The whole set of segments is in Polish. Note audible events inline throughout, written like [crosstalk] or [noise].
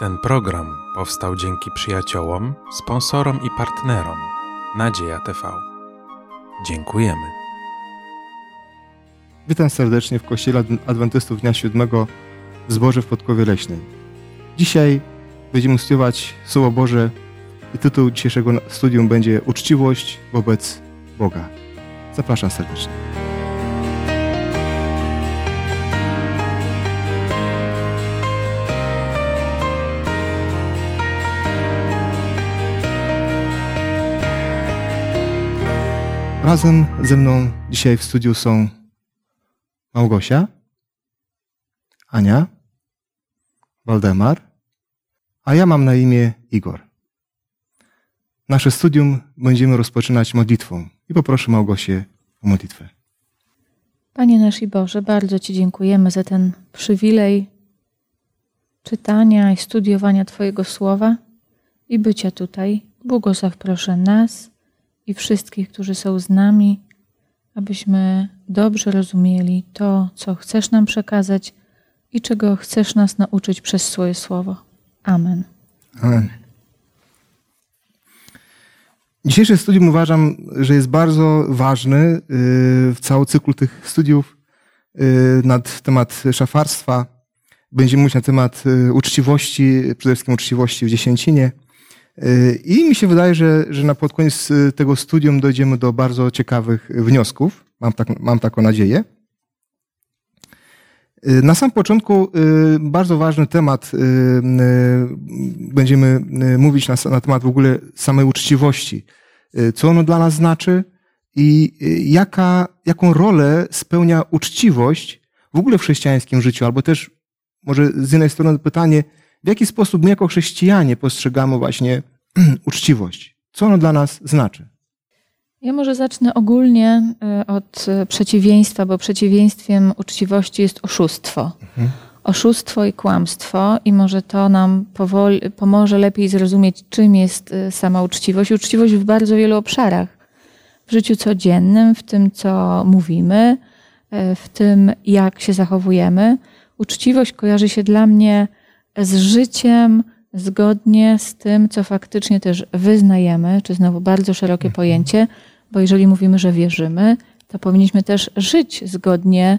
Ten program powstał dzięki przyjaciołom, sponsorom i partnerom Nadzieja TV. Dziękujemy. Witam serdecznie w Kościele Adw- Adwentystów Dnia Siódmego w Zborze w Podkowie Leśnej. Dzisiaj będziemy studiować Słowo Boże i tytuł dzisiejszego studium będzie Uczciwość wobec Boga. Zapraszam serdecznie. Razem ze mną dzisiaj w studiu są Małgosia, Ania, Waldemar, a ja mam na imię Igor. Nasze studium będziemy rozpoczynać modlitwą i poproszę Małgosię o modlitwę. Panie nasz i Boże, bardzo Ci dziękujemy za ten przywilej czytania i studiowania Twojego słowa i bycia tutaj. Błogosław proszę nas i wszystkich, którzy są z nami, abyśmy dobrze rozumieli to, co chcesz nam przekazać i czego chcesz nas nauczyć przez swoje słowo. Amen. Amen. Dzisiejsze studium uważam, że jest bardzo ważny yy, w całym cyklu tych studiów yy, nad temat szafarstwa. Będziemy mówić na temat yy, uczciwości, przede wszystkim uczciwości w dziesięcinie. I mi się wydaje, że, że na pod koniec yy, tego studium dojdziemy do bardzo ciekawych wniosków. Mam, tak, mam taką nadzieję. Y, Na sam początku y, bardzo ważny temat. y, y, Będziemy y, mówić na, na temat w ogóle samej uczciwości. Y, Co ono dla nas znaczy i y, jaka, jaką rolę spełnia uczciwość w ogóle w chrześcijańskim życiu, albo też może z jednej strony pytanie, w jaki sposób my jako chrześcijanie postrzegamy właśnie [clears throat] uczciwość? Co ono dla nas znaczy? Ja może zacznę ogólnie y, od y, przeciwieństwa, bo przeciwieństwem uczciwości jest oszustwo. Oszustwo i kłamstwo, i może to nam powoli, pomoże lepiej zrozumieć, czym jest y, sama uczciwość. Uczciwość w bardzo wielu obszarach. W życiu codziennym, w tym, co mówimy, w tym, jak się zachowujemy. Uczciwość kojarzy się dla mnie z życiem zgodnie z tym, co faktycznie też wyznajemy, czy znowu bardzo szerokie pojęcie, bo jeżeli mówimy, że wierzymy, to powinniśmy też żyć zgodnie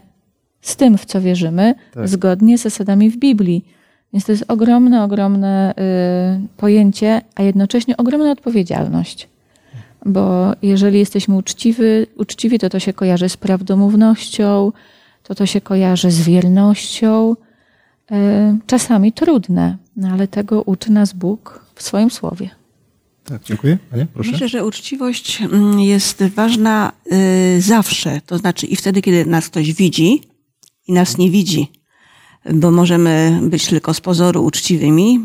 z tym, w co wierzymy, Tak. zgodnie z zasadami w Biblii. Więc to jest ogromne, ogromne y, pojęcie, a jednocześnie ogromna odpowiedzialność. Bo jeżeli jesteśmy uczciwi, uczciwi, to to się kojarzy z prawdomównością, to to się kojarzy z wiernością, czasami trudne, no ale tego uczy nas Bóg w swoim słowie. Tak, dziękuję. Panie, proszę. Myślę, że uczciwość mm, jest ważna y, zawsze, to znaczy i wtedy, kiedy nas ktoś widzi i nas nie widzi, bo możemy być tylko z pozoru uczciwymi,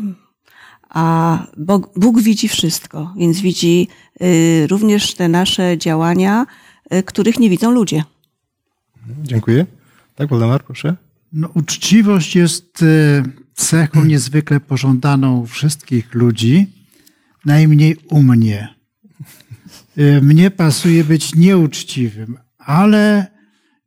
a Bóg, Bóg widzi wszystko, więc widzi y, również te nasze działania, y, których nie widzą ludzie. Dziękuję. Tak, Waldemar, proszę. No, uczciwość jest e, cechą niezwykle pożądaną u wszystkich ludzi, najmniej u mnie. E, Mnie pasuje być nieuczciwym, ale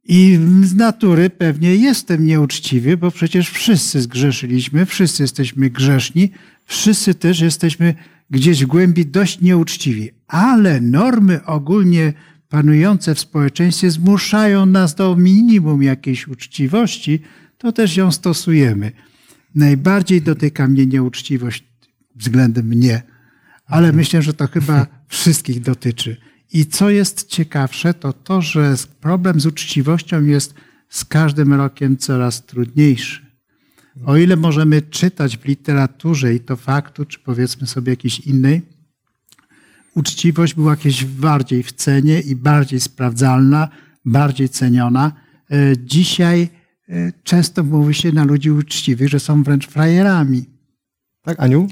i z natury pewnie jestem nieuczciwy, bo przecież wszyscy zgrzeszyliśmy, wszyscy jesteśmy grzeszni, wszyscy też jesteśmy gdzieś w głębi dość nieuczciwi. Ale normy ogólnie panujące w społeczeństwie zmuszają nas do minimum jakiejś uczciwości, to też ją stosujemy. Najbardziej dotyka mnie nieuczciwość względem mnie, ale myślę, że to chyba [laughs] wszystkich dotyczy. I co jest ciekawsze, to to, że problem z uczciwością jest z każdym rokiem coraz trudniejszy. O ile możemy czytać w literaturze i to faktu, czy powiedzmy sobie jakiejś innej, uczciwość była jakieś bardziej w cenie i bardziej sprawdzalna, bardziej ceniona. E, Dzisiaj e, często mówi się na ludzi uczciwych, że są wręcz frajerami. Tak, Aniu?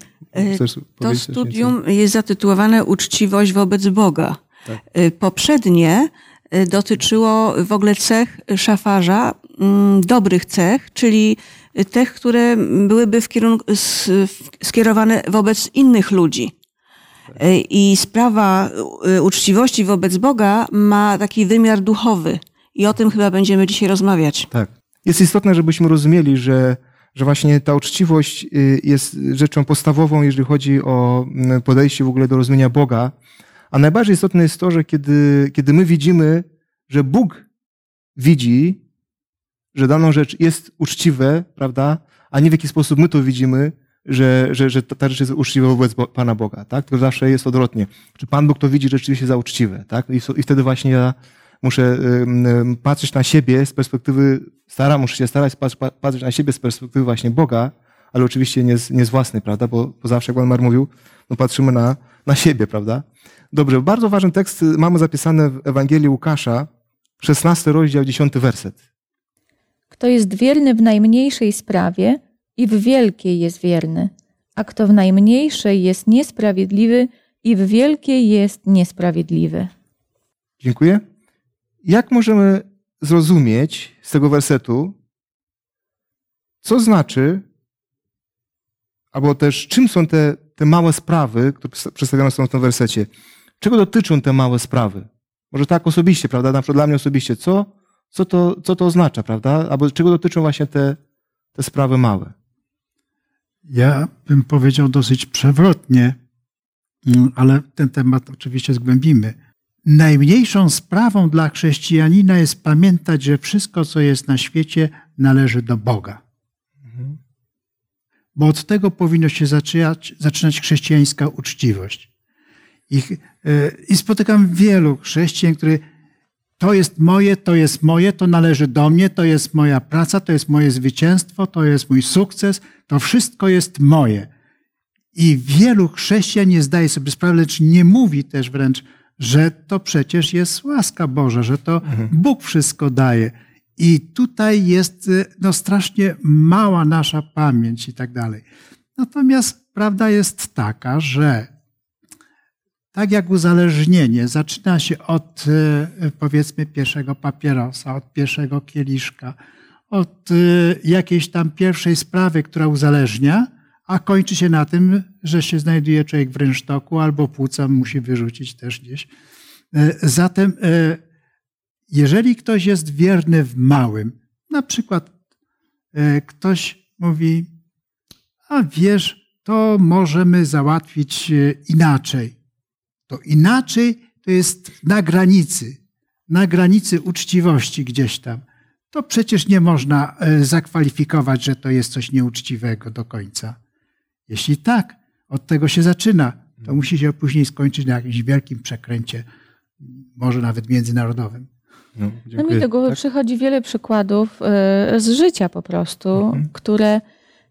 Chcesz To studium jest zatytułowane Uczciwość wobec Boga. Y, Poprzednie dotyczyło w ogóle cech szafarza, mm, dobrych cech, czyli tych, które byłyby w kierunku, skierowane wobec innych ludzi. Y, I sprawa y, uczciwości wobec Boga ma taki wymiar duchowy. I o tym chyba będziemy dzisiaj rozmawiać. Tak. Jest istotne, żebyśmy rozumieli, że, że właśnie ta uczciwość y, jest rzeczą podstawową, jeżeli chodzi o podejście w ogóle do rozumienia Boga. A najbardziej istotne jest to, że kiedy, kiedy my widzimy, że Bóg widzi, że daną rzecz jest uczciwe, prawda, a nie w jaki sposób my to widzimy, że, że, że ta rzecz jest uczciwa wobec Pana Boga, tak? To zawsze jest odwrotnie. Czy Pan Bóg to widzi rzeczywiście za uczciwe, tak? I, i wtedy właśnie ja muszę patrzeć na siebie z perspektywy, staram, muszę się starać patrzeć na siebie z perspektywy właśnie Boga, ale oczywiście nie z, nie z własnej, prawda? Bo, bo zawsze, jak Pan Mar mówił, no patrzymy na, na siebie, prawda? Dobrze, bardzo ważny tekst mamy zapisany w Ewangelii Łukasza, 16 rozdział, 10 werset. Kto jest wierny w najmniejszej sprawie i w wielkiej jest wierny, a kto w najmniejszej jest niesprawiedliwy i w wielkiej jest niesprawiedliwy. Dziękuję. Jak możemy zrozumieć z tego wersetu, co znaczy, albo też czym są te, te małe sprawy, które przedstawione są w tym wersecie? Czego dotyczą te małe sprawy? Może tak osobiście, prawda? Na przykład dla mnie osobiście, co, co, to, co to oznacza, prawda? Albo czego dotyczą właśnie te, te sprawy małe? Ja bym powiedział dosyć przewrotnie, mm, ale ten temat oczywiście zgłębimy. Najmniejszą sprawą dla chrześcijanina jest pamiętać, że wszystko, co jest na świecie, należy do Boga. Bo od tego powinno się zaczynać, zaczynać chrześcijańska uczciwość. I, e, I spotykam wielu chrześcijan, które to jest moje, to jest moje, to należy do mnie, to jest moja praca, to jest moje zwycięstwo, to jest mój sukces, to wszystko jest moje. I wielu chrześcijan nie zdaje sobie sprawy, lecz nie mówi też wręcz, że to przecież jest łaska Boża, że to mhm. Bóg wszystko daje. I tutaj jest y, no, strasznie mała nasza pamięć i tak dalej. Natomiast prawda jest taka, że tak jak uzależnienie zaczyna się od y, powiedzmy pierwszego papierosa, od pierwszego kieliszka, od y, jakiejś tam pierwszej sprawy, która uzależnia, a kończy się na tym, że się znajduje człowiek w rynsztoku albo płuca musi wyrzucić też gdzieś. E, zatem, e, jeżeli ktoś jest wierny w małym, na przykład e, ktoś mówi, a wiesz, to możemy załatwić inaczej. To inaczej to jest na granicy, na granicy uczciwości gdzieś tam. To przecież nie można zakwalifikować, że to jest coś nieuczciwego do końca. Jeśli tak, od tego się zaczyna, to musi się później skończyć na jakimś wielkim przekręcie, może nawet międzynarodowym. No, no mi do głowy tak? przychodzi wiele przykładów e, z życia po prostu, mhm. które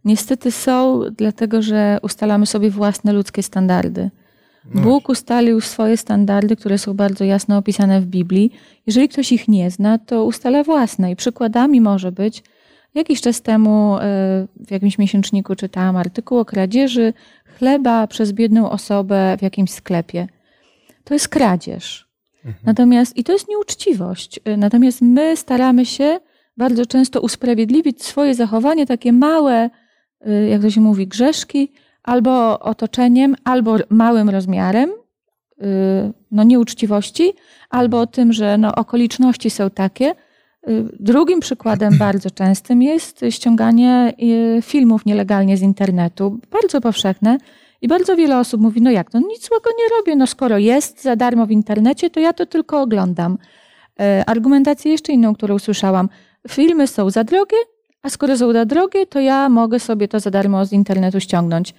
niestety są dlatego, że ustalamy sobie własne ludzkie standardy. No Bóg ustalił swoje standardy, które są bardzo jasno opisane w Biblii. Jeżeli ktoś ich nie zna, to ustala własne i przykładami może być Jakiś czas temu e, w jakimś miesięczniku czytałam artykuł o kradzieży chleba przez biedną osobę w jakimś sklepie. To jest kradzież. Mhm. Natomiast, i to jest nieuczciwość. E, natomiast my staramy się bardzo często usprawiedliwić swoje zachowanie, takie małe, e, jak to się mówi, grzeszki, albo otoczeniem, albo małym rozmiarem, no nieuczciwości, albo tym, że no, okoliczności są takie, Drugim przykładem [clears throat] bardzo częstym jest ściąganie y, filmów nielegalnie z internetu, bardzo powszechne. I bardzo wiele osób mówi, no jak, no nic złego nie robię, no skoro jest za darmo w internecie, to ja to tylko oglądam. Argumentację jeszcze inną, którą usłyszałam. Filmy są za drogie, a skoro są za drogie, to ja mogę sobie to za darmo z internetu ściągnąć.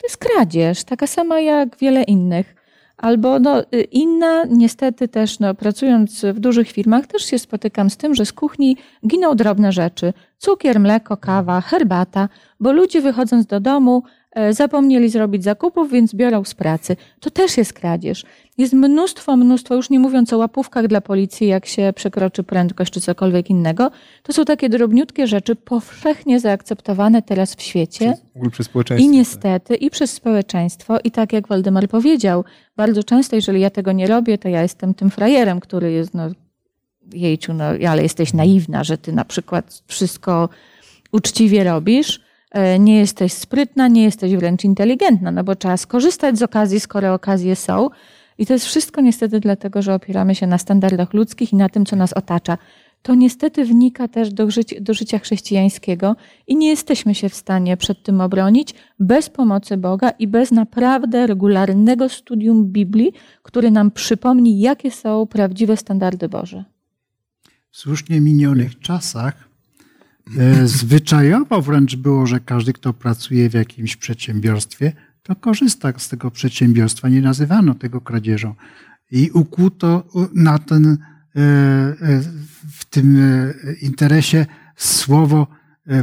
To jest kradzież, taka sama jak wiele innych. Albo no, y, inna, niestety też no, pracując w dużych firmach, też się spotykam z tym, że z kuchni giną drobne rzeczy. Cukier, mleko, kawa, herbata, bo ludzie wychodząc do domu zapomnieli zrobić zakupów, więc biorą z pracy. To też jest kradzież. Jest mnóstwo, mnóstwo, już nie mówiąc o łapówkach dla policji, jak się przekroczy prędkość czy cokolwiek innego. To są takie drobniutkie rzeczy powszechnie zaakceptowane teraz w świecie. Przez, przez społeczeństwo. I niestety, i przez społeczeństwo. I tak jak Waldemar powiedział, bardzo często, jeżeli ja tego nie robię, to ja jestem tym frajerem, który jest, no, jejciu, no, ale jesteś naiwna, że ty na przykład wszystko uczciwie robisz e, nie jesteś sprytna, nie jesteś wręcz inteligentna, no bo trzeba skorzystać z okazji, skoro okazje są. I to jest wszystko niestety dlatego, że opieramy się na standardach ludzkich i na tym, co nas otacza. to niestety wnika też do, życia, do życia chrześcijańskiego i nie jesteśmy się w stanie przed tym obronić bez pomocy Boga i bez naprawdę regularnego studium Biblii, który nam przypomni, jakie są prawdziwe standardy Boże. W słusznie minionych czasach e, zwyczajowo wręcz było, że każdy, kto pracuje w jakimś przedsiębiorstwie, to korzysta z tego przedsiębiorstwa. Nie nazywano tego kradzieżą. I ukłuto na ten, e, e, w tym e, interesie słowo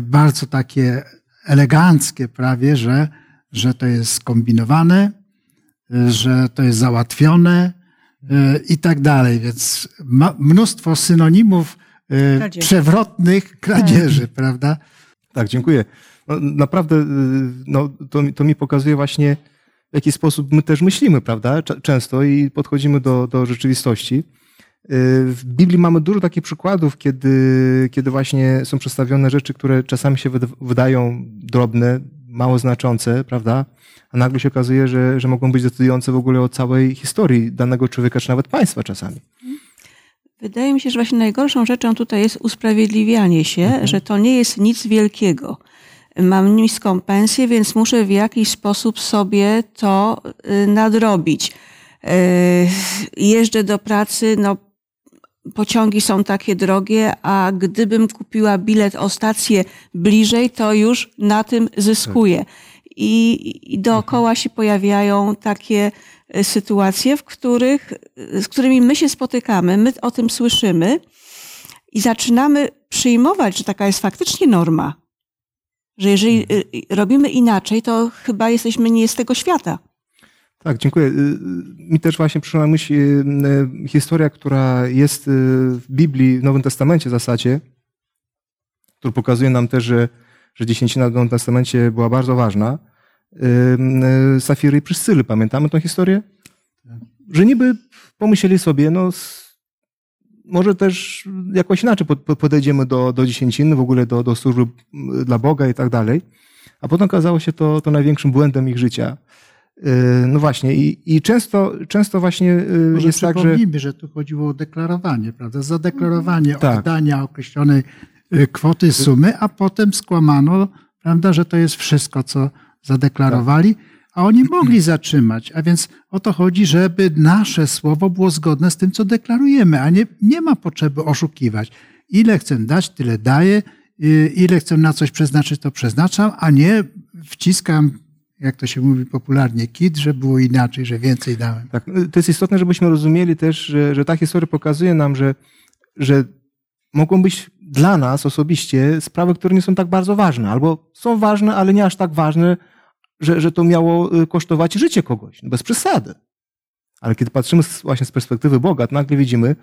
bardzo takie eleganckie prawie, że, że to jest skombinowane, że to jest załatwione i tak dalej. Więc mnóstwo synonimów kradzieży. przewrotnych kradzieży, tak. [laughs] prawda? Tak, dziękuję. No, naprawdę no, to, to mi pokazuje właśnie, w jaki sposób my też myślimy, prawda? Często i podchodzimy do, do rzeczywistości. Y, w Biblii mamy dużo takich przykładów, kiedy, kiedy właśnie są przedstawione rzeczy, które czasami się wydają drobne, mało znaczące, prawda? A nagle się okazuje, że, że mogą być decydujące w ogóle o całej historii danego człowieka, czy nawet państwa czasami. Wydaje mi się, że właśnie najgorszą rzeczą tutaj jest usprawiedliwianie się, mhm. że to nie jest nic wielkiego mam niską pensję, więc muszę w jakiś sposób sobie to y, nadrobić. Y, jeżdżę do pracy, no pociągi są takie drogie, a gdybym kupiła bilet o stację bliżej, to już na tym zyskuję. I, i dookoła się pojawiają takie y, sytuacje, w których, z którymi my się spotykamy, my o tym słyszymy i zaczynamy przyjmować, że taka jest faktycznie norma że jeżeli y, y, robimy inaczej, to chyba jesteśmy nie z tego świata. Tak, dziękuję. Y, mi też właśnie przyszła na myśl historia, która jest w Biblii, w Nowym Testamencie w zasadzie, która pokazuje nam też, że, że dziesięcina w Nowym Testamencie była bardzo ważna. Safiry i Pryscyly, pamiętamy tą historię? Że niby pomyśleli sobie, no może też jakoś inaczej podejdziemy do, do dziesięciny, w ogóle do, do służby dla Boga i tak dalej. A potem okazało się to, to największym błędem ich życia. Y, no właśnie, i, i często, często właśnie y, Może jest tak, że... że tu chodziło o deklarowanie, prawda? Zadeklarowanie tak. oddania określonej y, kwoty sumy, a potem skłamano, prawda, że to jest wszystko, co zadeklarowali. A oni mogli zatrzymać. A więc o to chodzi, żeby nasze słowo było zgodne z tym, co deklarujemy, a nie, nie ma potrzeby oszukiwać. Ile chcę dać, tyle daję, y, ile chcę na coś przeznaczyć, to przeznaczam, a nie wciskam, jak to się mówi popularnie, kit, że było inaczej, że więcej dałem. Tak, y, to jest istotne, żebyśmy rozumieli też, że, że ta historia pokazuje nam, że, że mogą być dla nas osobiście sprawy, które nie są tak bardzo ważne, albo są ważne, ale nie aż tak ważne, że, że to miało y, kosztować życie kogoś, no bez przesady. Ale kiedy patrzymy właśnie z perspektywy Boga, to nagle widzimy,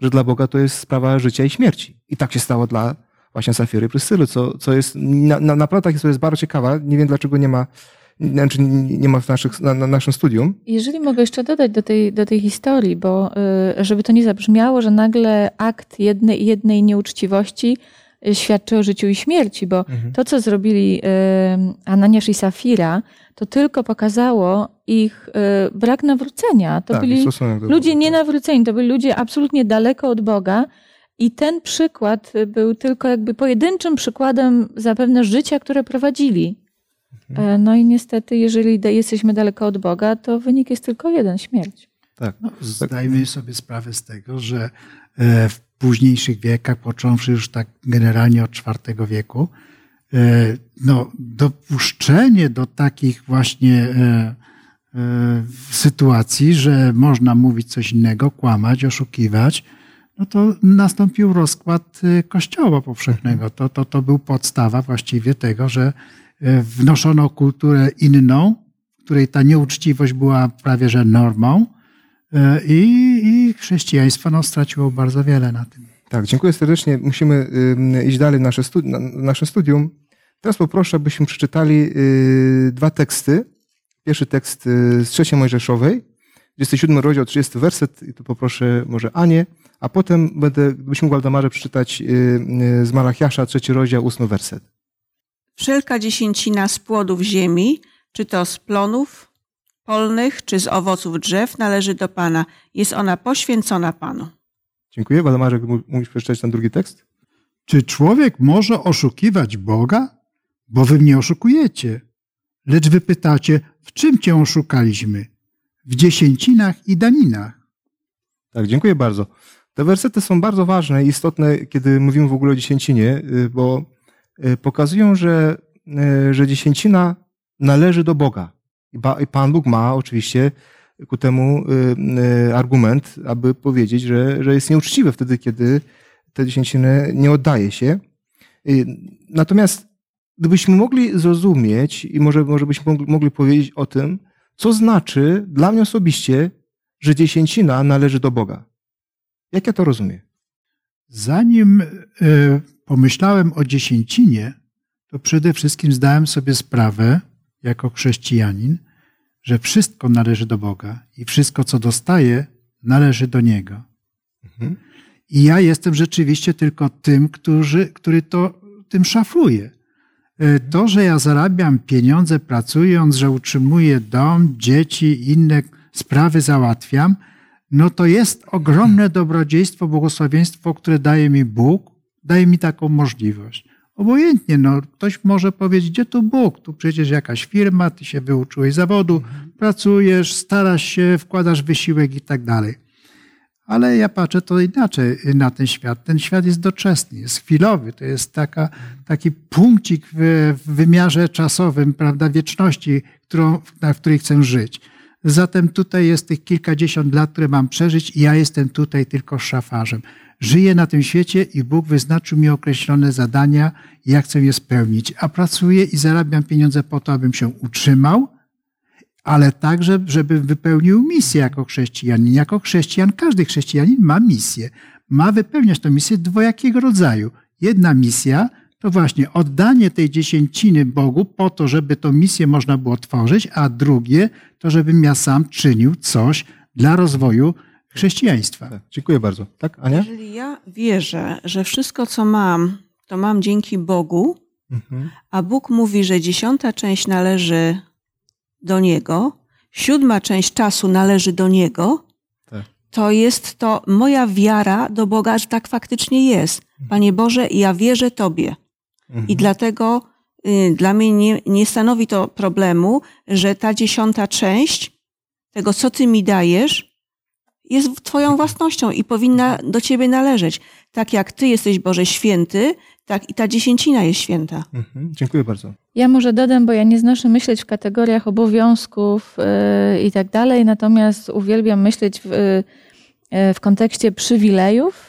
że dla Boga to jest sprawa życia i śmierci. I tak się stało dla właśnie Safiry i Prystyly, co, co jest, na, na, naprawdę ta historia jest bardzo ciekawa. Nie wiem, dlaczego nie ma, znaczy nie ma w naszych, na, na, naszym studium. Jeżeli mogę jeszcze dodać do tej, do tej historii, bo y, żeby to nie zabrzmiało, że nagle akt jednej, jednej nieuczciwości Y, świadczy o życiu i śmierci, bo mhm. to, co zrobili y, Ananiasz i Safira, to tylko pokazało ich brak nawrócenia. To tak, byli ludzie nienawróceni, to byli ludzie absolutnie daleko od Boga. I ten przykład był tylko jakby pojedynczym przykładem zapewne życia, które prowadzili. Mhm. E, no i niestety, jeżeli jesteśmy daleko od Boga, to wynik jest tylko jeden śmierć. Tak. No, zdajmy sobie sprawę z tego, że e, w późniejszych wiekach, począwszy już tak generalnie od IV wieku, e, no, dopuszczenie do takich właśnie sytuacji, że można mówić coś innego, kłamać, oszukiwać, no to nastąpił rozkład Kościoła powszechnego. To, to, to był podstawa właściwie tego, że wnoszono kulturę inną, w której ta nieuczciwość była prawie że normą, E, I, i chrześcijaństwo no, straciło bardzo wiele na tym. Tak, dziękuję serdecznie. Musimy iść dalej w nasze, studi nasze studium. Teraz poproszę, abyśmy przeczytali y, dwa teksty. Pierwszy tekst y, z trzeciej Mojżeszowej, 27 rozdział, 30 werset, i tu poproszę może Anię, a potem będę, gdybyś mógł Waldemarze przeczytać y, z Malachiasza, trzeci rozdział, ósmy werset. Wszelka dziesięcina z płodów ziemi, czy to z plonów, polnych czy z owoców drzew należy do Pana. Jest ona poświęcona Panu. Dziękuję. Waldemarze, mógłbyś przeczytać ten drugi tekst? Czy człowiek może oszukiwać Boga? Bo wy mnie oszukujecie. Lecz wy pytacie, w czym cię oszukaliśmy? W dziesięcinach i daninach. Tak, dziękuję bardzo. Te wersety są bardzo ważne i istotne, kiedy mówimy w ogóle o dziesięcinie, y, bo pokazują, że, y, że dziesięcina należy do Boga. I Pan Bóg ma oczywiście ku temu argument, aby powiedzieć, że, że jest nieuczciwe wtedy, kiedy te dziesięciny nie oddaje się. Natomiast gdybyśmy mogli zrozumieć i może, może byśmy mogli powiedzieć o tym, co znaczy dla mnie osobiście, że dziesięcina należy do Boga. Jak ja to rozumiem? Zanim y, pomyślałem o dziesięcinie, to przede wszystkim zdałem sobie sprawę, jako chrześcijanin, że wszystko należy do Boga i wszystko, co dostaję, należy do Niego. Mhm. I ja jestem rzeczywiście tylko tym, który, który to tym szafuje. Y, to, że ja zarabiam pieniądze pracując, że utrzymuję dom, dzieci, inne sprawy załatwiam, no to jest ogromne dobrodziejstwo, błogosławieństwo, które daje mi Bóg, daje mi taką możliwość. Obojętnie, no, ktoś może powiedzieć, gdzie tu Bóg? Tu przecież jakaś firma, ty się wyuczyłeś zawodu, pracujesz, starasz się, wkładasz wysiłek i tak dalej. Ale ja patrzę to inaczej na ten świat. Ten świat jest doczesny, jest chwilowy. To jest taka, taki punkcik w, w wymiarze czasowym, prawda, wieczności, którą, w której chcę żyć. Zatem tutaj jest tych kilkadziesiąt lat, które mam przeżyć i ja jestem tutaj tylko szafarzem. Żyję na tym świecie i Bóg wyznaczył mi określone zadania i ja chcę je spełnić. A pracuję i zarabiam pieniądze po to, abym się utrzymał, ale także, żeby wypełnił misję jako chrześcijanin. Jako chrześcijan, każdy chrześcijanin ma misję. Ma wypełniać tę misję dwojakiego rodzaju. Jedna misja to właśnie oddanie tej dziesięciny Bogu po to, żeby tą misję można było tworzyć, a drugie to, żebym ja sam czynił coś dla rozwoju chrześcijaństwa. Tak, dziękuję bardzo. Tak, Ania? Jeżeli ja wierzę, że wszystko, co mam, to mam dzięki Bogu, mhm. a Bóg mówi, że dziesiąta część należy do Niego, siódma część czasu należy do Niego, tak. to jest to moja wiara do Boga, że tak faktycznie jest. Panie Boże, ja wierzę Tobie. Mhm. I dlatego y, dla mnie nie, nie stanowi to problemu, że ta dziesiąta część tego, co Ty mi dajesz, jest Twoją własnością i powinna do Ciebie należeć. Tak jak Ty jesteś Boże święty, tak i ta dziesięcina jest święta. Mhm. Dziękuję bardzo. Ja może dodam, bo ja nie znoszę myśleć w kategoriach obowiązków yy, i tak dalej, natomiast uwielbiam myśleć w, yy, w kontekście przywilejów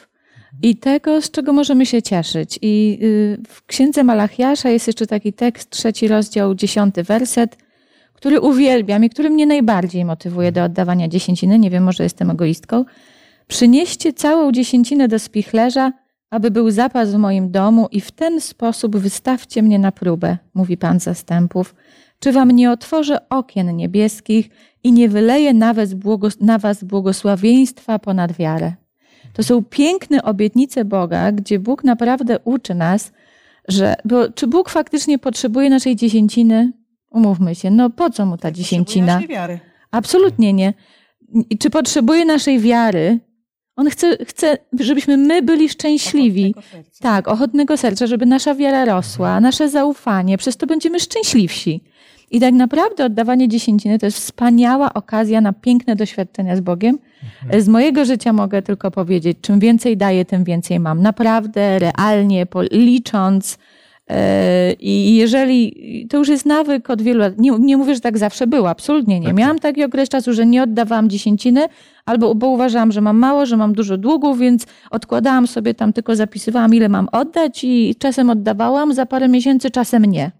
i tego, z czego możemy się cieszyć. I y, w księdze Malachiasza jest jeszcze taki tekst, trzeci rozdział, dziesiąty werset, który uwielbiam i który mnie najbardziej motywuje do oddawania dziesięciny. Nie wiem, może jestem egoistką. Przynieście całą dziesięcinę do spichlerza, aby był zapas w moim domu i w ten sposób wystawcie mnie na próbę, mówi Pan zastępów. Czy wam nie otworzę okien niebieskich i nie wyleję na was błogosławieństwa ponad wiarę? To są piękne obietnice Boga, gdzie Bóg naprawdę uczy nas, że, bo czy Bóg faktycznie potrzebuje naszej dziesięciny? Umówmy się, no po co mu ta dziesięcina? Naszej wiary. Absolutnie nie. Czy potrzebuje naszej wiary? On chce, chce, żebyśmy my byli szczęśliwi. Ochotnego tak, ochotnego serca, żeby nasza wiara rosła, nasze zaufanie, przez to będziemy szczęśliwsi. I tak naprawdę oddawanie dziesięciny to jest wspaniała okazja na piękne doświadczenia z Bogiem. Mhm. Z mojego życia mogę tylko powiedzieć, czym więcej daję, tym więcej mam. Naprawdę, realnie, licząc. E, I jeżeli to już jest nawyk od wielu lat, nie, nie mówię, że tak zawsze było, absolutnie nie. Tak, Miałam tak. taki okres czasu, że nie oddawałam dziesięciny, albo bo uważałam, że mam mało, że mam dużo długów, więc odkładałam sobie tam, tylko zapisywałam, ile mam oddać i czasem oddawałam, za parę miesięcy czasem nie.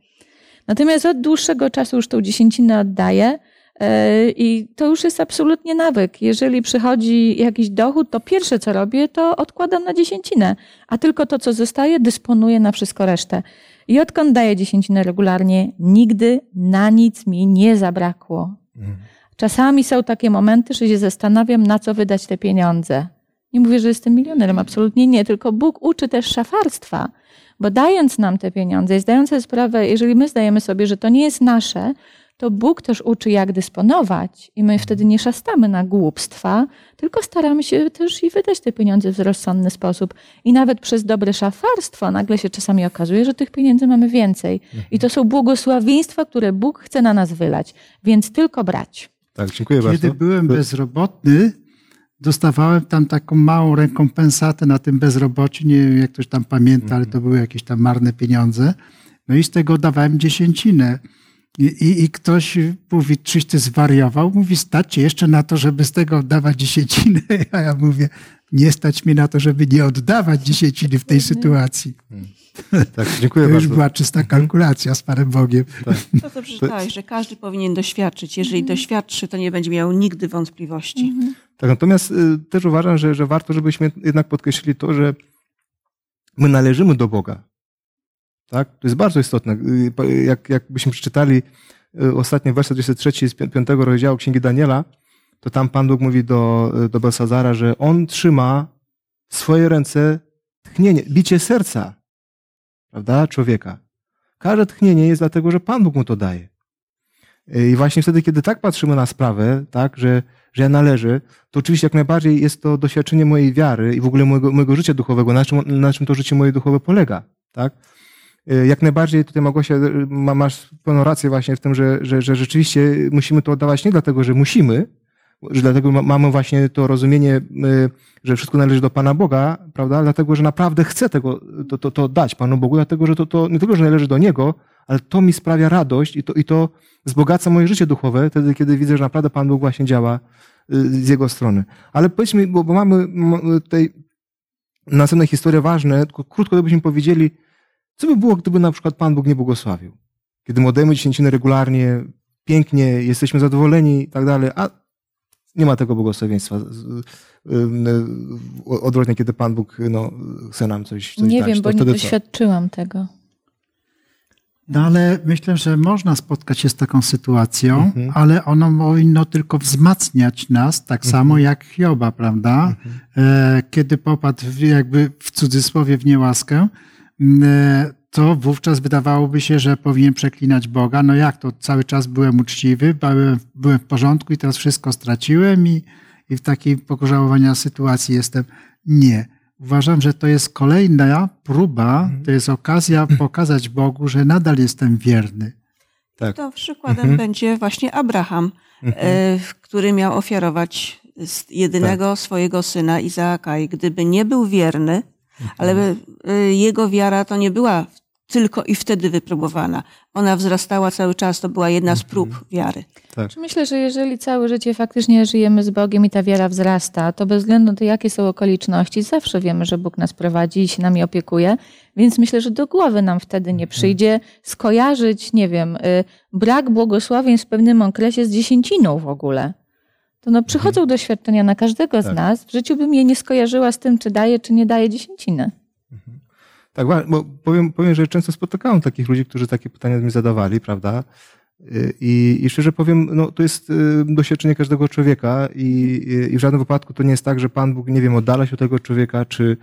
Natomiast od dłuższego czasu już tą dziesięcinę oddaję e, i to już jest absolutnie nawyk. Jeżeli przychodzi jakiś dochód, to pierwsze co robię, to odkładam na dziesięcinę, a tylko to, co zostaje, dysponuję na wszystko resztę. I odkąd daję dziesięcinę regularnie, nigdy na nic mi nie zabrakło. Mhm. Czasami są takie momenty, że się zastanawiam, na co wydać te pieniądze. Nie mówię, że jestem milionerem, absolutnie nie, tylko Bóg uczy też szafarstwa. Bo dając nam te pieniądze i zdając sobie sprawę, jeżeli my zdajemy sobie, że to nie jest nasze, to Bóg też uczy, jak dysponować, i my wtedy nie szastamy na głupstwa, tylko staramy się też i wydać te pieniądze w rozsądny sposób. I nawet przez dobre szafarstwo nagle się czasami okazuje, że tych pieniędzy mamy więcej. I to są błogosławieństwa, które Bóg chce na nas wylać, więc tylko brać. Tak, dziękuję Kiedy bardzo. byłem bezrobotny, dostawałem tam taką małą rekompensatę na tym bezrobociu. Nie wiem, jak ktoś tam pamięta, ale to były jakieś tam marne pieniądze. No i z tego dawałem dziesięcinę. I, i, I ktoś mówi, czyś ty zwariował? Mówi, stać jeszcze na to, żeby z tego oddawać dziesięcinę. [laughs] A ja mówię, nie stać mi na to, żeby nie oddawać dziesięciny w tej sytuacji. Tak, dziękuję [laughs] To już bardzo. była czysta kalkulacja z Panem Bogiem. To co przeczytałeś, że każdy powinien doświadczyć. Jeżeli doświadczy, to nie będzie miał nigdy wątpliwości. Tak, natomiast y, też uważam, że, że warto, żebyśmy jednak podkreślili to, że my należymy do Boga. Tak? To jest bardzo istotne. Y, Jak, jakbyśmy przeczytali y, ostatni werset 23 z 5 rozdziału Księgi Daniela, to tam Pan Bóg mówi do, y, do Belsazara, że On trzyma w swoje ręce tchnienie, bicie serca, prawda, człowieka. Każde tchnienie jest dlatego, że Pan Bóg mu to daje. Y, I właśnie wtedy, kiedy tak patrzymy na sprawę, tak, że, że ja należę, to oczywiście jak najbardziej jest to doświadczenie mojej wiary i w ogóle mojego, mojego życia duchowego, na czym, na czym to życie moje duchowe polega, tak? Y, Jak najbardziej tutaj Małgosia, ma, masz pełną rację właśnie w tym, że, że, że rzeczywiście musimy to oddawać nie dlatego, że musimy, że dlatego ma- mamy właśnie to rozumienie, y, że wszystko należy do Pana Boga, prawda? Dlatego, że naprawdę chcę tego, to, to, to dać Panu Bogu, dlatego, że to, to nie tylko, że należy do Niego, ale to mi sprawia radość i to, i to wzbogaca moje życie duchowe, wtedy, kiedy widzę, że naprawdę Pan Bóg właśnie działa y, z Jego strony. Ale powiedzmy, bo, bo mamy tutaj następne historie ważne, tylko krótko gdybyśmy powiedzieli, co by było, gdyby na przykład Pan Bóg nie błogosławił? Kiedy my oddajemy dziesięciny regularnie, pięknie, jesteśmy zadowoleni i tak dalej, a nie ma tego błogosławieństwa. Y, Odwrotnie, kiedy Pan Bóg no, chce nam coś, coś Nie dać, wiem, to bo nie wtedy co? doświadczyłam tego. No ale myślę, że można spotkać się z taką sytuacją, Mhm. ale ono powinno tylko wzmacniać nas, tak Mhm. samo jak Hioba, prawda? E, kiedy popadł w, jakby w cudzysłowie w niełaskę, e, to wówczas wydawałoby się, że powinien przeklinać Boga. No jak to? Cały czas byłem uczciwy, byłem, byłem w porządku i teraz wszystko straciłem i, i w takiej pokorzałowania sytuacji jestem. Nie. Uważam, że to jest kolejna próba, Mhm. to jest okazja pokazać Bogu, że nadal jestem wierny. Tak. To przykładem będzie właśnie Abraham, e, który miał ofiarować jedynego swojego syna Izaaka. I gdyby nie był wierny, ale e, jego wiara to nie była tylko i wtedy wypróbowana. Ona wzrastała cały czas, to była jedna z prób wiary. Tak. Myślę, że jeżeli całe życie faktycznie żyjemy z Bogiem i ta wiara wzrasta, to bez względu na to, jakie są okoliczności, zawsze wiemy, że Bóg nas prowadzi i się nami opiekuje, więc myślę, że do głowy nam wtedy nie przyjdzie skojarzyć, nie wiem, y, brak błogosławień w pewnym okresie z dziesięciną w ogóle. To no, przychodzą doświadczenia na każdego z Tak. nas. W życiu bym je nie skojarzyła z tym, czy daje, czy nie daje dziesięciny. Tak, wa- bo powiem, powiem, że często spotykałem takich ludzi, którzy takie pytania mi zadawali, prawda? Y, I, I szczerze powiem, no, to jest y, doświadczenie każdego człowieka i, i- w żadnym wypadku to nie jest tak, że Pan Bóg, nie wiem, oddala się od tego człowieka, czy,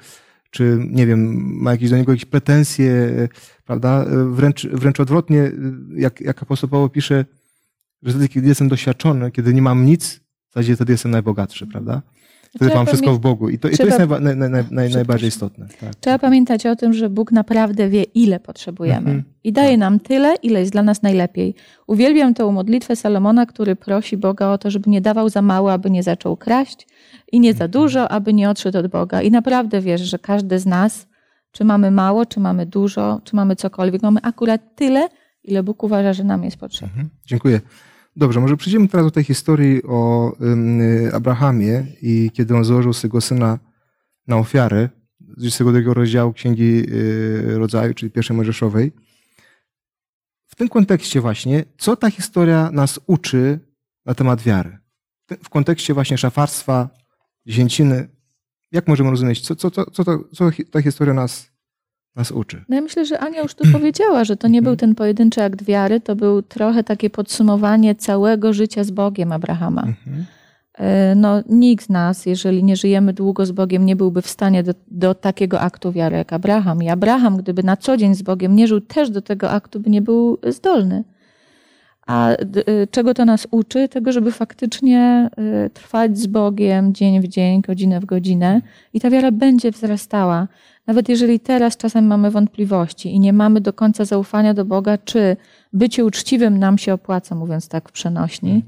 czy nie wiem, ma jakieś do niego jakieś pretensje, y, prawda? Wręcz, wręcz odwrotnie, jak, jak apostoł Paweł pisze, że wtedy, kiedy jestem doświadczony, kiedy nie mam nic, zasadzie wtedy jestem najbogatszy, prawda? Wtedy mam wszystko w Bogu. I to, i to jest najba, naj, naj, naj, naj, najbardziej istotne. Tak. Trzeba pamiętać o tym, że Bóg naprawdę wie, ile potrzebujemy. Mhm. I daje nam tyle, ile jest dla nas najlepiej. Uwielbiam tę modlitwę Salomona, który prosi Boga o to, żeby nie dawał za mało, aby nie zaczął kraść i nie za dużo, aby nie odszedł od Boga. I naprawdę wierzę, że każdy z nas, czy mamy mało, czy mamy dużo, czy mamy cokolwiek, mamy akurat tyle, ile Bóg uważa, że nam jest potrzebne. Mhm, Dziękuję. Dobrze, może przejdziemy teraz do tej historii o Abrahamie i kiedy on złożył swego syna na ofiarę z 22 rozdziału Księgi y, Rodzaju, czyli pierwszej Mojżeszowej. W tym kontekście właśnie, co ta historia nas uczy na temat wiary? W kontekście właśnie szafarstwa, dziesięciny, jak możemy rozumieć, co, co, co, co, hi- ta historia nas, nas uczy? No ja myślę, że Ania już tu [clears throat] powiedziała, że to nie był ten pojedynczy akt wiary, to był trochę takie podsumowanie całego życia z Bogiem Abrahama. Mhm. E, No, nikt z nas, jeżeli nie żyjemy długo z Bogiem, nie byłby w stanie do, do takiego aktu wiary jak Abraham. I Abraham, gdyby na co dzień z Bogiem nie żył, też do tego aktu by nie był zdolny. A y, czego to nas uczy? Tego, żeby faktycznie y, trwać z Bogiem dzień w dzień, godzinę w godzinę i ta wiara będzie wzrastała. Nawet jeżeli teraz czasem mamy wątpliwości i nie mamy do końca zaufania do Boga, czy bycie uczciwym nam się opłaca, mówiąc tak w przenośni,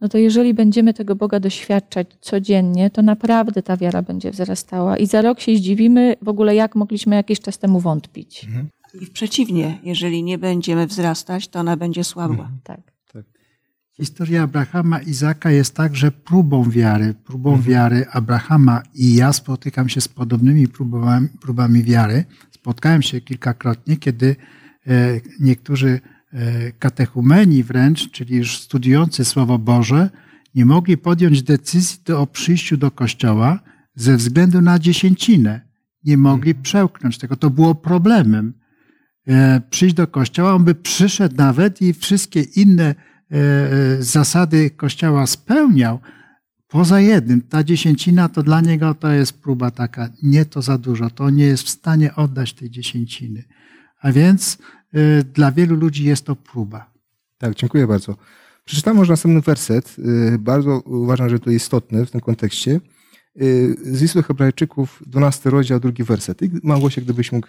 no to jeżeli będziemy tego Boga doświadczać codziennie, to naprawdę ta wiara będzie wzrastała. I za rok się zdziwimy w ogóle, jak mogliśmy jakiś czas temu wątpić. I przeciwnie, jeżeli nie będziemy wzrastać, to ona będzie słabła. Tak. Historia Abrahama i Izaka jest także próbą wiary, próbą wiary Abrahama i ja spotykam się z podobnymi próbami, próbami wiary. Spotkałem się kilkakrotnie, kiedy e, niektórzy e, katechumeni wręcz, czyli już studiujący Słowo Boże, nie mogli podjąć decyzji do, o przyjściu do kościoła ze względu na dziesięcinę. Nie mogli przełknąć tego. To było problemem. E, przyjść do kościoła, on by przyszedł nawet i wszystkie inne e, e, zasady kościoła spełniał. Poza jednym, ta dziesięcina to dla niego to jest próba taka, nie to za dużo, to nie jest w stanie oddać tej dziesięciny. A więc dla wielu ludzi jest to próba. Tak, dziękuję bardzo. Przeczytam może następny werset. Bardzo uważam, że to istotny w tym kontekście. Z listu Hebrajczyków, 12 rozdział, drugi werset. I Małgosia, gdybyś mógł,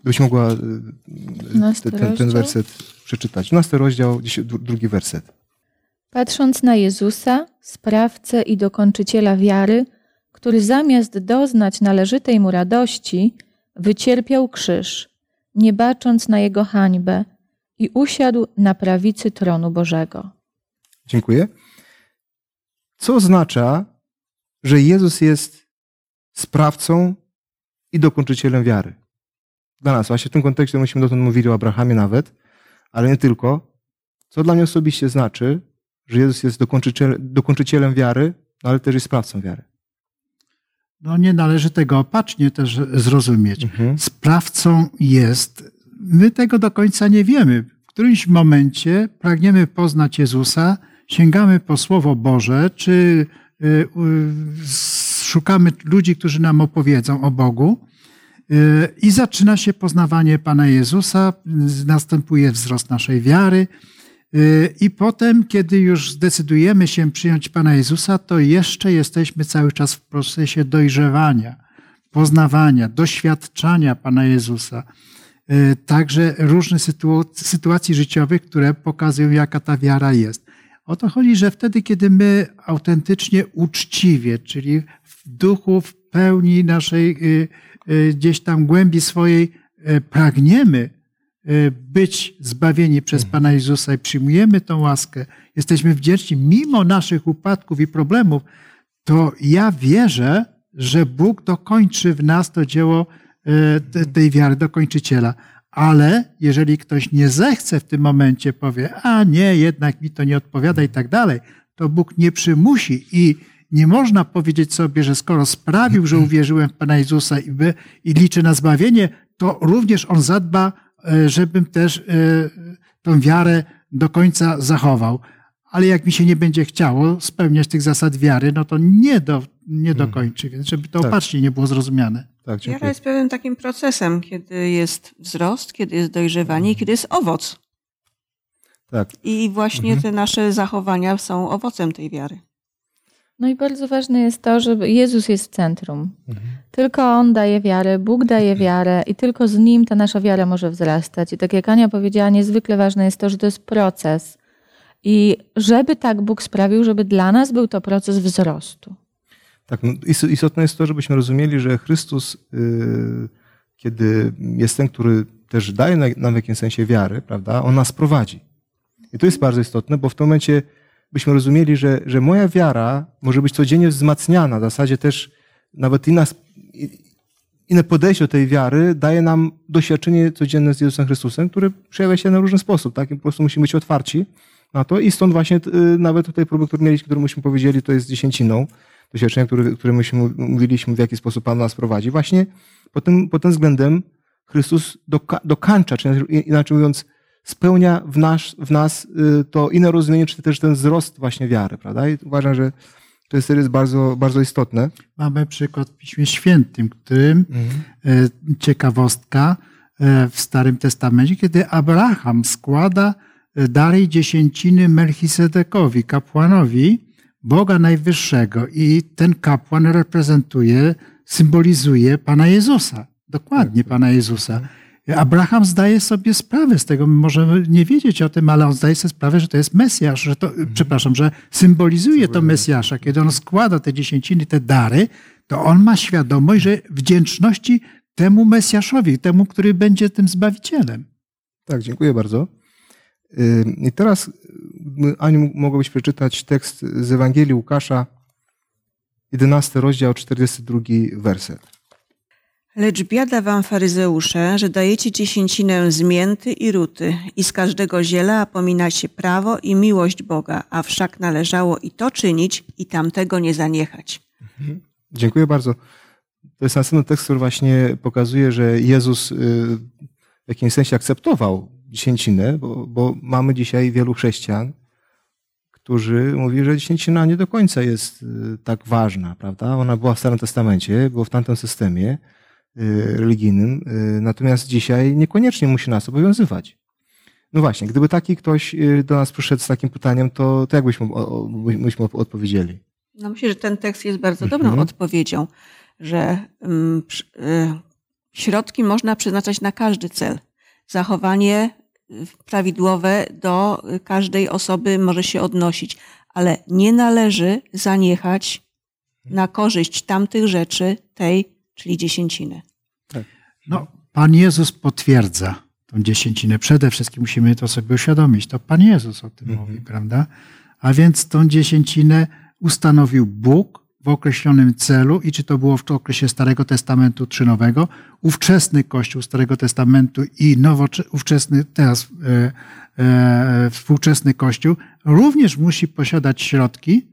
gdybyś mogła y, y, 12 ten, ten, werset przeczytać. 12 rozdział, drugi werset. Patrząc na Jezusa, sprawcę i dokończyciela wiary, który zamiast doznać należytej mu radości, wycierpiał krzyż, nie bacząc na jego hańbę i usiadł na prawicy tronu Bożego. Dziękuję. Co oznacza, że Jezus jest sprawcą i dokończycielem wiary? Dla nas. Właśnie w tym kontekście myśmy dotąd mówili o Abrahamie nawet, ale nie tylko. Co dla mnie osobiście znaczy, że Jezus jest dokończyciel, dokończycielem wiary, no ale też jest sprawcą wiary. No nie należy tego opacznie też zrozumieć. Sprawcą jest, my tego do końca nie wiemy. W którymś momencie pragniemy poznać Jezusa, sięgamy po Słowo Boże, czy y, y, szukamy ludzi, którzy nam opowiedzą o Bogu. Y, I zaczyna się poznawanie Pana Jezusa, y, następuje wzrost naszej wiary. y, I potem, kiedy już zdecydujemy się przyjąć Pana Jezusa, to jeszcze jesteśmy cały czas w procesie dojrzewania, poznawania, doświadczania Pana Jezusa. Także różne sytu- sytuacji życiowych, które pokazują, jaka ta wiara jest. O to chodzi, że wtedy, kiedy my autentycznie, uczciwie, czyli w duchu, w pełni naszej gdzieś tam głębi swojej y, pragniemy y, być zbawieni przez Pana Jezusa i przyjmujemy tą łaskę, jesteśmy wdzięczni mimo naszych upadków i problemów, to ja wierzę, że Bóg dokończy w nas to dzieło te- tej wiary, dokończyciela. Ale jeżeli ktoś nie zechce w tym momencie, powie, a nie, jednak mi to nie odpowiada i tak dalej, to Bóg nie przymusi i nie można powiedzieć sobie, że skoro sprawił, że uwierzyłem w Pana Jezusa i, by, i liczę na zbawienie, to również On zadba, e, żebym też e, tą wiarę do końca zachował. Ale jak mi się nie będzie chciało spełniać tych zasad wiary, no to nie, do, nie dokończy, więc żeby to Tak. opacznie nie było zrozumiane. Tak, Wiara jest pewnym takim procesem, kiedy jest wzrost, kiedy jest dojrzewanie i kiedy jest owoc. Tak. I właśnie te nasze zachowania są owocem tej wiary. No i bardzo ważne jest to, że Jezus jest w centrum. Tylko On daje wiarę, Bóg daje wiarę i tylko z Nim ta nasza wiara może wzrastać. I tak jak Ania powiedziała, niezwykle ważne jest to, że to jest proces. I żeby tak Bóg sprawił, żeby dla nas był to proces wzrostu. Tak, no, is- istotne jest to, żebyśmy rozumieli, że Chrystus, y, kiedy jest ten, który też daje na- nam w jakimś sensie wiary, prawda, on nas prowadzi. I to jest bardzo istotne, bo w tym momencie byśmy rozumieli, że, że moja wiara może być codziennie wzmacniana. W zasadzie też nawet inna, inne podejście do tej wiary daje nam doświadczenie codzienne z Jezusem Chrystusem, które przejawia się na różny sposób. Tak? I po prostu musimy być otwarci na to. I stąd właśnie y, nawet tutaj próby, które mieliśmy, które myśmy powiedzieli, to jest dziesięciną. Doświadczenia, które, które myśmy mówiliśmy, w jaki sposób Pan nas prowadzi. Właśnie pod tym, pod tym względem Chrystus doka, dokańcza, czy inaczej mówiąc, spełnia w, nasz, w nas y, to inne rozumienie, czy też ten wzrost właśnie wiary, prawda? I uważam, że to jest, jest bardzo, bardzo istotne. Mamy przykład w Piśmie Świętym, którym e, ciekawostka e, w Starym Testamencie, kiedy Abraham składa i dziesięciny Melchisedekowi, kapłanowi Boga Najwyższego. I ten kapłan reprezentuje, symbolizuje Pana Jezusa. Dokładnie Pana Jezusa. Abraham zdaje sobie sprawę z tego, może nie wiedzieć o tym, ale on zdaje sobie sprawę, że to jest Mesjasz, że to, przepraszam, że symbolizuje to Mesjasza. Kiedy on składa te dziesięciny, te dary, to on ma świadomość, że wdzięczności temu Mesjaszowi, temu, który będzie tym Zbawicielem. Tak, dziękuję bardzo. I teraz, Aniu, mogłabyś przeczytać tekst z Ewangelii Łukasza, 11 rozdział, 42 werset. Lecz biada wam, faryzeusze, że dajecie dziesięcinę z mięty i ruty i z każdego ziela apominacie prawo i miłość Boga, a wszak należało i to czynić, i tamtego nie zaniechać. Mhm. Dziękuję bardzo. To jest następny tekst, który właśnie pokazuje, że Jezus w jakimś sensie akceptował dziesięcinę, bo, bo mamy dzisiaj wielu chrześcijan, którzy mówi, że dziesięcina nie do końca jest tak ważna, prawda? Ona była w Starym Testamencie, było w tamtym systemie religijnym, natomiast dzisiaj niekoniecznie musi nas obowiązywać. No właśnie, gdyby taki ktoś do nas przyszedł z takim pytaniem, to, to jak byśmy, byśmy odpowiedzieli? No myślę, że ten tekst jest bardzo dobrą mhm. odpowiedzią, że um, środki można przeznaczać na każdy cel. Zachowanie prawidłowe do każdej osoby może się odnosić, ale nie należy zaniechać na korzyść tamtych rzeczy, tej, czyli dziesięciny. Tak. No, Pan Jezus potwierdza tą dziesięcinę. Przede wszystkim musimy to sobie uświadomić. To Pan Jezus o tym mhm. mówi, prawda? A więc tą dziesięcinę ustanowił Bóg w określonym celu i czy to było w okresie Starego Testamentu czy Nowego, ówczesny Kościół Starego Testamentu i nowocze- ówczesny, teraz e, e, współczesny Kościół również musi posiadać środki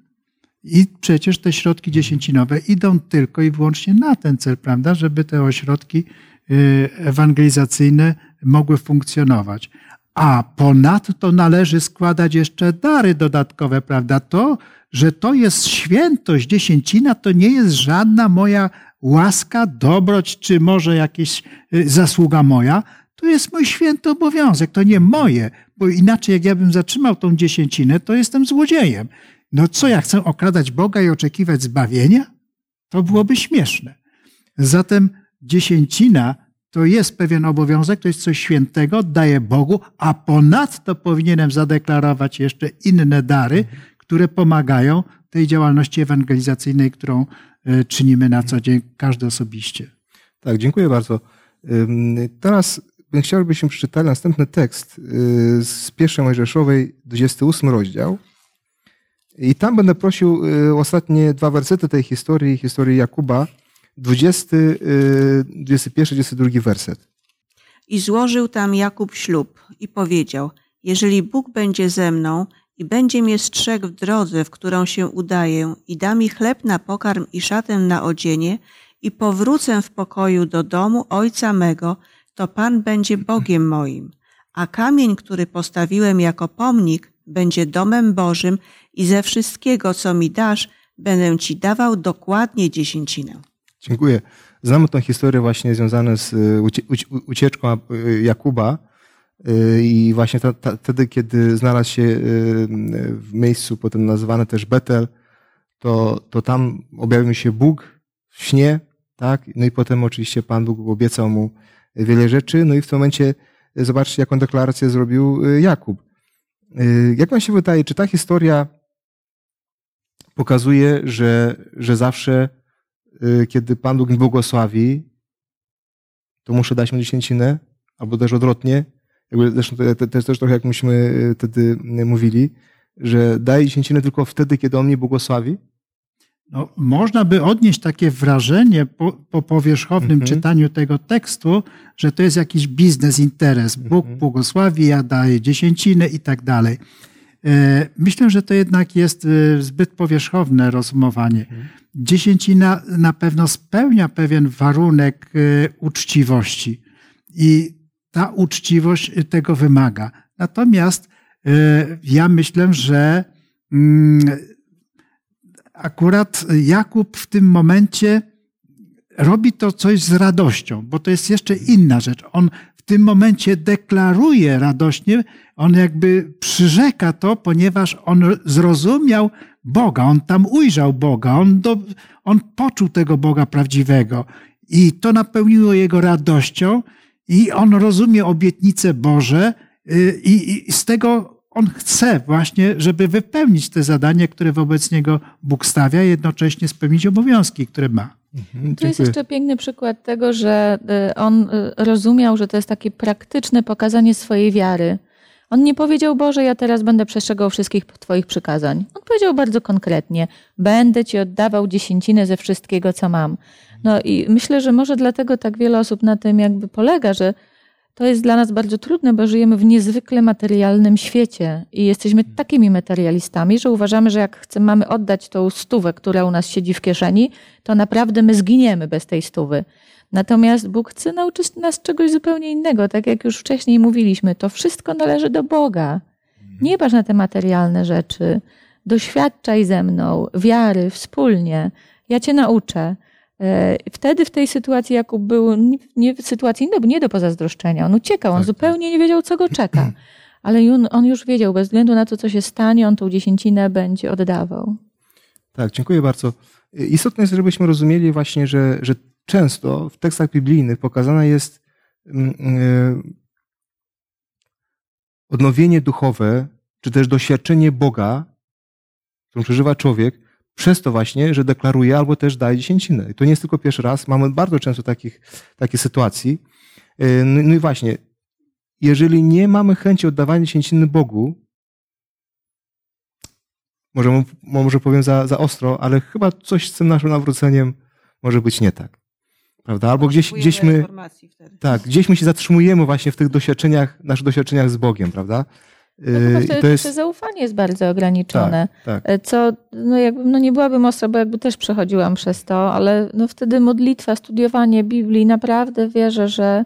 i przecież te środki dziesięcinowe idą tylko i wyłącznie na ten cel, prawda, żeby te ośrodki e, ewangelizacyjne mogły funkcjonować. A ponadto należy składać jeszcze dary dodatkowe, prawda? To, że to jest świętość, dziesięcina, to nie jest żadna moja łaska, dobroć, czy może jakaś y, zasługa moja. To jest mój święty obowiązek, to nie moje, bo inaczej jak ja bym zatrzymał tą dziesięcinę, to jestem złodziejem. No co, ja chcę okradać Boga i oczekiwać zbawienia? To byłoby śmieszne. Zatem dziesięcina to jest pewien obowiązek, to jest coś świętego, daję Bogu, a ponadto powinienem zadeklarować jeszcze inne dary, które pomagają tej działalności ewangelizacyjnej, którą e, czynimy na co dzień, każdy osobiście. Tak, dziękuję bardzo. Teraz chciałbym przeczytali następny tekst y, z pierwszej Mojżeszowej, 28 rozdział. I tam będę prosił y, ostatnie dwa wersety tej historii, historii Jakuba, 20, 21, 22 werset. I złożył tam Jakub ślub i powiedział, jeżeli Bóg będzie ze mną i będzie mnie strzegł w drodze, w którą się udaję i da mi chleb na pokarm i szatę na odzienie i powrócę w pokoju do domu ojca mego, to Pan będzie Bogiem moim, a kamień, który postawiłem jako pomnik, będzie domem Bożym i ze wszystkiego, co mi dasz, będę Ci dawał dokładnie dziesięcinę. Dziękuję. Znamy tę historię właśnie związaną z y, ucieczką y, Jakuba y, i właśnie wtedy, kiedy znalazł się w miejscu potem nazywane też Betel, to, to tam objawił się Bóg w śnie, tak? No i potem oczywiście Pan Bóg obiecał mu wiele rzeczy, no i w tym momencie zobaczcie, jaką deklarację zrobił Jakub. Jak wam się wydaje, czy ta historia pokazuje, że, że zawsze Y, kiedy Pan Bóg mi błogosławi, to muszę dać mu dziesięcinę, albo też odwrotnie. Jakby zresztą to, jest też trochę jak myśmy y, wtedy mówili, że daję dziesięcinę tylko wtedy, kiedy On mnie błogosławi. No, można by odnieść takie wrażenie po, po powierzchownym mhm. czytaniu tego tekstu, że to jest jakiś biznes, interes. Bóg mhm. błogosławi, ja daję dziesięcinę i tak dalej. E, myślę, że to jednak jest e, zbyt powierzchowne rozumowanie. Mhm. Dziesięcina na pewno spełnia pewien warunek e, uczciwości i ta uczciwość tego wymaga. Natomiast ja myślę, że mm, akurat Jakub w tym momencie robi to coś z radością, bo to jest jeszcze inna rzecz. On tym momencie deklaruje radośnie, on jakby przyrzeka to, ponieważ on zrozumiał Boga, on tam ujrzał Boga, on, do, on poczuł tego Boga prawdziwego. I to napełniło jego radością. I on rozumie obietnice Boże. Y, i, i z tego on chce właśnie, żeby wypełnić te zadanie, które wobec niego Bóg stawia, jednocześnie spełnić obowiązki, które ma. Mhm, tu jest jeszcze piękny przykład tego, że y, on y, rozumiał, że to jest takie praktyczne pokazanie swojej wiary. On nie powiedział, Boże, ja teraz będę przestrzegał wszystkich Twoich przykazań. On powiedział bardzo konkretnie: Będę Ci oddawał dziesięcinę ze wszystkiego, co mam. No i myślę, że może dlatego tak wiele osób na tym jakby polega, że to jest dla nas bardzo trudne, bo żyjemy w niezwykle materialnym świecie i jesteśmy takimi materialistami, że uważamy, że jak chcemy, mamy oddać tą stówę, która u nas siedzi w kieszeni, to naprawdę my zginiemy bez tej stówy. Natomiast Bóg chce nauczyć nas czegoś zupełnie innego. Tak jak już wcześniej mówiliśmy, to wszystko należy do Boga. Nie patrz na te materialne rzeczy. Doświadczaj ze mną wiary wspólnie. Ja cię nauczę. E, wtedy w tej sytuacji Jakub był nie w sytuacji nie, nie do pozazdroszczenia. On uciekał, on tak, tak. zupełnie nie wiedział, co go czeka. [clears throat] Ale on, on już wiedział, bez względu na to, co się stanie, on tą dziesięcinę będzie oddawał. Tak, dziękuję bardzo. Istotne jest, żebyśmy rozumieli właśnie, że, że często w tekstach biblijnych pokazane jest mm, e, odnowienie duchowe, czy też doświadczenie Boga, którą przeżywa człowiek, przez to właśnie, że deklaruje albo też daje dziesięcinę. I to nie jest tylko pierwszy raz, mamy bardzo często takich, takie sytuacji. E, no, no i właśnie, jeżeli nie mamy chęci oddawania dziesięciny Bogu, może, może powiem za, za ostro, ale chyba coś z tym naszym nawróceniem może być nie tak. Prawda? Albo gdzieś, gdzieś my. Tak, gdzieś my się zatrzymujemy właśnie w tych doświadczeniach, naszych doświadczeniach z Bogiem, prawda? No to wtedy to jest... zaufanie jest bardzo ograniczone. Tak, tak. Co, no jakby, no nie byłabym bo jakby też przechodziłam przez to, ale no wtedy modlitwa, studiowanie Biblii, naprawdę wierzę, że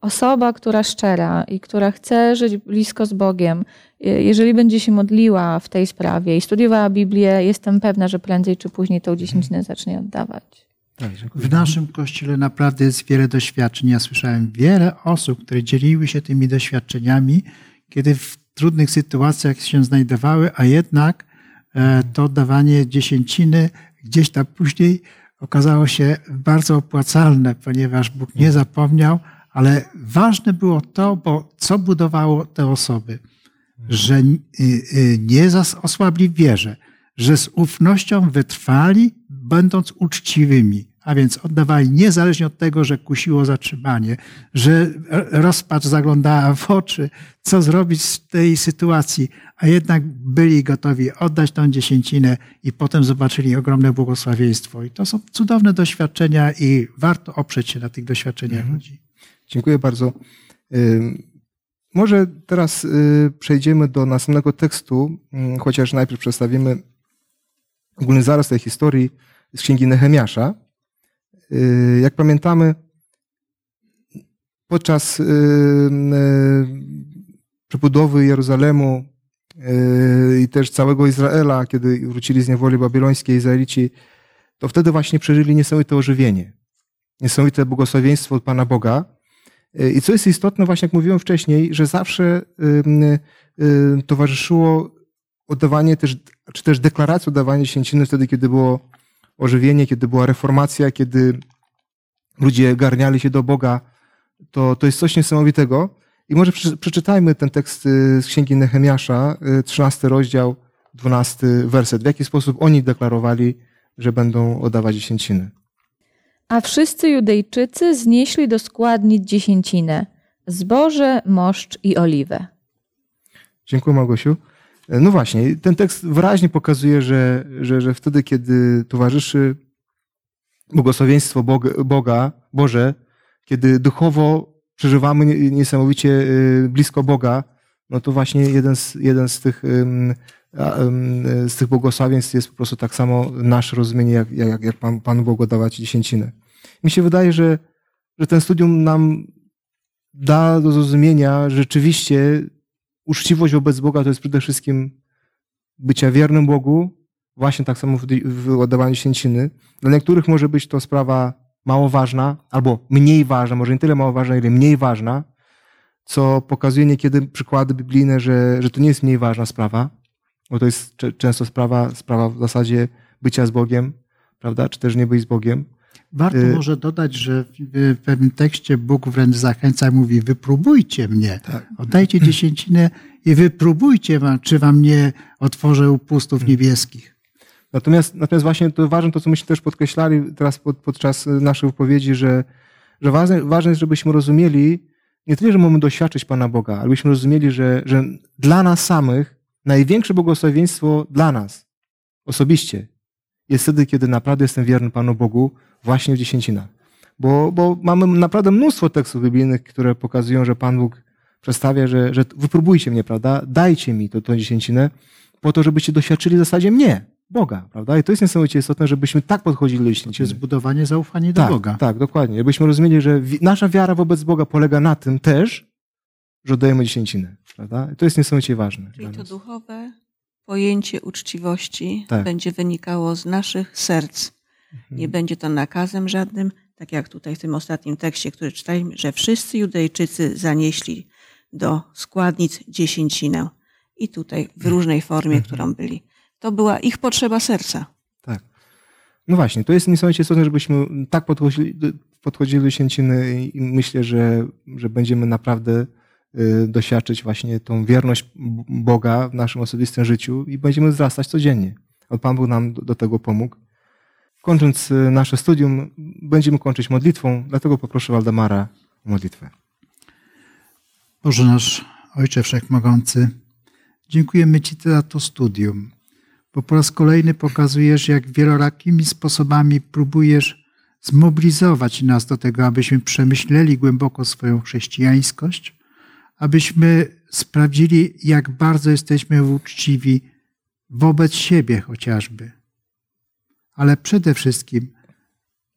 osoba, która szczera i która chce żyć blisko z Bogiem, jeżeli będzie się modliła w tej sprawie i studiowała Biblię, jestem pewna, że prędzej czy później tą dziesięcinę zacznie oddawać. Tak, w naszym kościele naprawdę jest wiele doświadczeń. Ja słyszałem wiele osób, które dzieliły się tymi doświadczeniami, kiedy w trudnych sytuacjach się znajdowały, a jednak e, to dawanie dziesięciny gdzieś tam później okazało się bardzo opłacalne, ponieważ Bóg nie zapomniał, ale ważne było to, bo co budowało te osoby, że y, y, nie osłabli wierze, że z ufnością wytrwali, będąc uczciwymi, a więc oddawali niezależnie od tego, że kusiło zatrzymanie, że rozpacz zaglądała w oczy, co zrobić z tej sytuacji, a jednak byli gotowi oddać tą dziesięcinę i potem zobaczyli ogromne błogosławieństwo. I to są cudowne doświadczenia i warto oprzeć się na tych doświadczeniach mhm. ludzi. Dziękuję bardzo. Może teraz y, przejdziemy do następnego tekstu, chociaż najpierw przedstawimy ogólny zaraz tej historii z księgi Nehemiasza. Y, jak pamiętamy, podczas y, przebudowy Jeruzalemu i też całego Izraela, kiedy wrócili z niewoli babilońskiej Izraelici, to wtedy właśnie przeżyli niesamowite ożywienie, niesamowite błogosławieństwo od Pana Boga. I co jest istotne, właśnie jak mówiłem wcześniej, że zawsze towarzyszyło oddawanie też, czy też deklaracja oddawania dziesięciny wtedy, kiedy było ożywienie, kiedy była reformacja, kiedy ludzie garniali się do Boga, to, to jest coś niesamowitego. I może przeczytajmy ten tekst y, z Księgi Nehemiasza, 13 y, rozdział, 12 werset. W jaki sposób oni deklarowali, że będą oddawać dziesięciny. A wszyscy Judejczycy znieśli do składnic dziesięcinę, zboże, moszcz i oliwę. Dziękuję Małgosiu. No właśnie, ten tekst wyraźnie pokazuje, że, że, że wtedy, kiedy towarzyszy błogosławieństwo Boga, Boże, kiedy duchowo przeżywamy niesamowicie y, blisko Boga, no to właśnie jeden z, jeden z tych, z tych błogosławieństw jest po prostu tak samo nasze rozumienie, jak, jak, jak Pan, Pan Bóg dawać dziesięcinę. Mi się wydaje, że, że ten studium nam da do zrozumienia, rzeczywiście uczciwość wobec Boga to jest przede wszystkim bycia wiernym Bogu, właśnie tak samo w oddawaniu święciny. Dla niektórych może być to sprawa mało ważna, albo mniej ważna, może nie tyle mało ważna, ile mniej ważna, co pokazuje niekiedy przykłady biblijne, że, że to nie jest mniej ważna sprawa, bo to jest często sprawa, sprawa w zasadzie bycia z Bogiem, prawda, czy też nie być z Bogiem. Warto y może dodać, że w pewnym tekście Bóg wręcz zachęca, mówi wypróbujcie mnie, tak. oddajcie [clears throat] dziesięcinę i wypróbujcie, czy wam nie otworzę upustów hmm. niebieskich. Natomiast, natomiast właśnie to ważne, to co myśmy też podkreślali teraz pod, podczas naszej wypowiedzi, że, że ważne, ważne jest, żebyśmy rozumieli, nie tyle, że mamy doświadczyć Pana Boga, ale byśmy rozumieli, że, że dla nas samych największe błogosławieństwo dla nas osobiście jest wtedy, kiedy naprawdę jestem wierny Panu Bogu właśnie w dziesięcinach. Bo, bo mamy naprawdę mnóstwo tekstów biblijnych, które pokazują, że Pan Bóg przedstawia, że, że wypróbujcie mnie, prawda? Dajcie mi to, to dziesięcinę po to, żebyście doświadczyli w zasadzie mnie, Boga, prawda? I to jest niesamowicie istotne, żebyśmy tak podchodzili do dziesięciny. To jest budowanie zaufania do tak, Boga. Tak, dokładnie. Żebyśmy rozumieli, że nasza wiara wobec Boga polega na tym też, że oddajemy dziesięcinę, prawda? I to jest niesamowicie ważne. Czyli to duchowe pojęcie uczciwości tak. będzie wynikało z naszych serc. Nie mhm. będzie to nakazem żadnym, tak jak tutaj w tym ostatnim tekście, który czytaliśmy, że wszyscy Judejczycy zanieśli do składnic dziesięcinę. I tutaj w różnej formie, mhm. którą byli. To była ich potrzeba serca. Tak. No właśnie, to jest niesamowicie istotne, żebyśmy tak podchodzili, podchodzili do święciny i myślę, że, że będziemy naprawdę y, doświadczyć właśnie tą wierność Boga w naszym osobistym życiu i będziemy wzrastać codziennie. Pan Bóg nam do tego pomógł. Kończąc y, nasze studium, będziemy kończyć modlitwą, dlatego poproszę Waldemara o modlitwę. Boże nasz Ojcze Wszechmogący, dziękujemy Ci za to studium, bo po raz kolejny pokazujesz, jak wielorakimi sposobami próbujesz zmobilizować nas do tego, abyśmy przemyśleli głęboko swoją chrześcijańskość, abyśmy sprawdzili, jak bardzo jesteśmy uczciwi wobec siebie chociażby ale przede wszystkim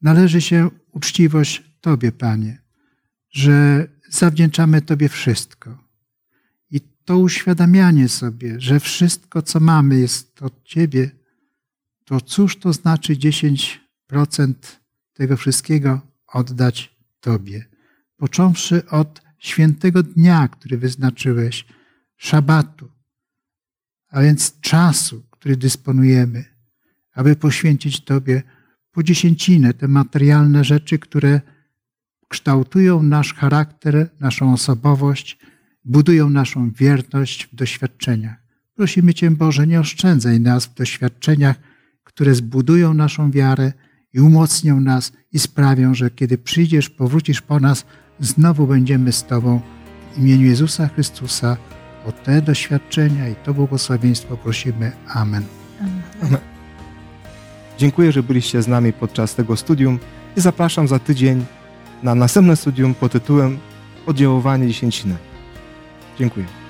należy się uczciwość Tobie, Panie, że zawdzięczamy Tobie wszystko. I to uświadamianie sobie, że wszystko, co mamy, jest od Ciebie, to cóż to znaczy 10% tego wszystkiego oddać Tobie? Począwszy od świętego dnia, który wyznaczyłeś, szabatu, a więc czasu, który dysponujemy, aby poświęcić Tobie po dziesięcinę te materialne rzeczy, które kształtują nasz charakter, naszą osobowość, budują naszą wierność w doświadczeniach. Prosimy Cię, Boże, nie oszczędzaj nas w doświadczeniach, które zbudują naszą wiarę i umocnią nas i sprawią, że kiedy przyjdziesz, powrócisz po nas, znowu będziemy z Tobą. W imieniu Jezusa Chrystusa o te doświadczenia i to błogosławieństwo prosimy. Amen. Amen. Dziękuję, że byliście z nami podczas tego studium i zapraszam za tydzień na następne studium pod tytułem Oddziaływanie dziesięciny. Dziękuję.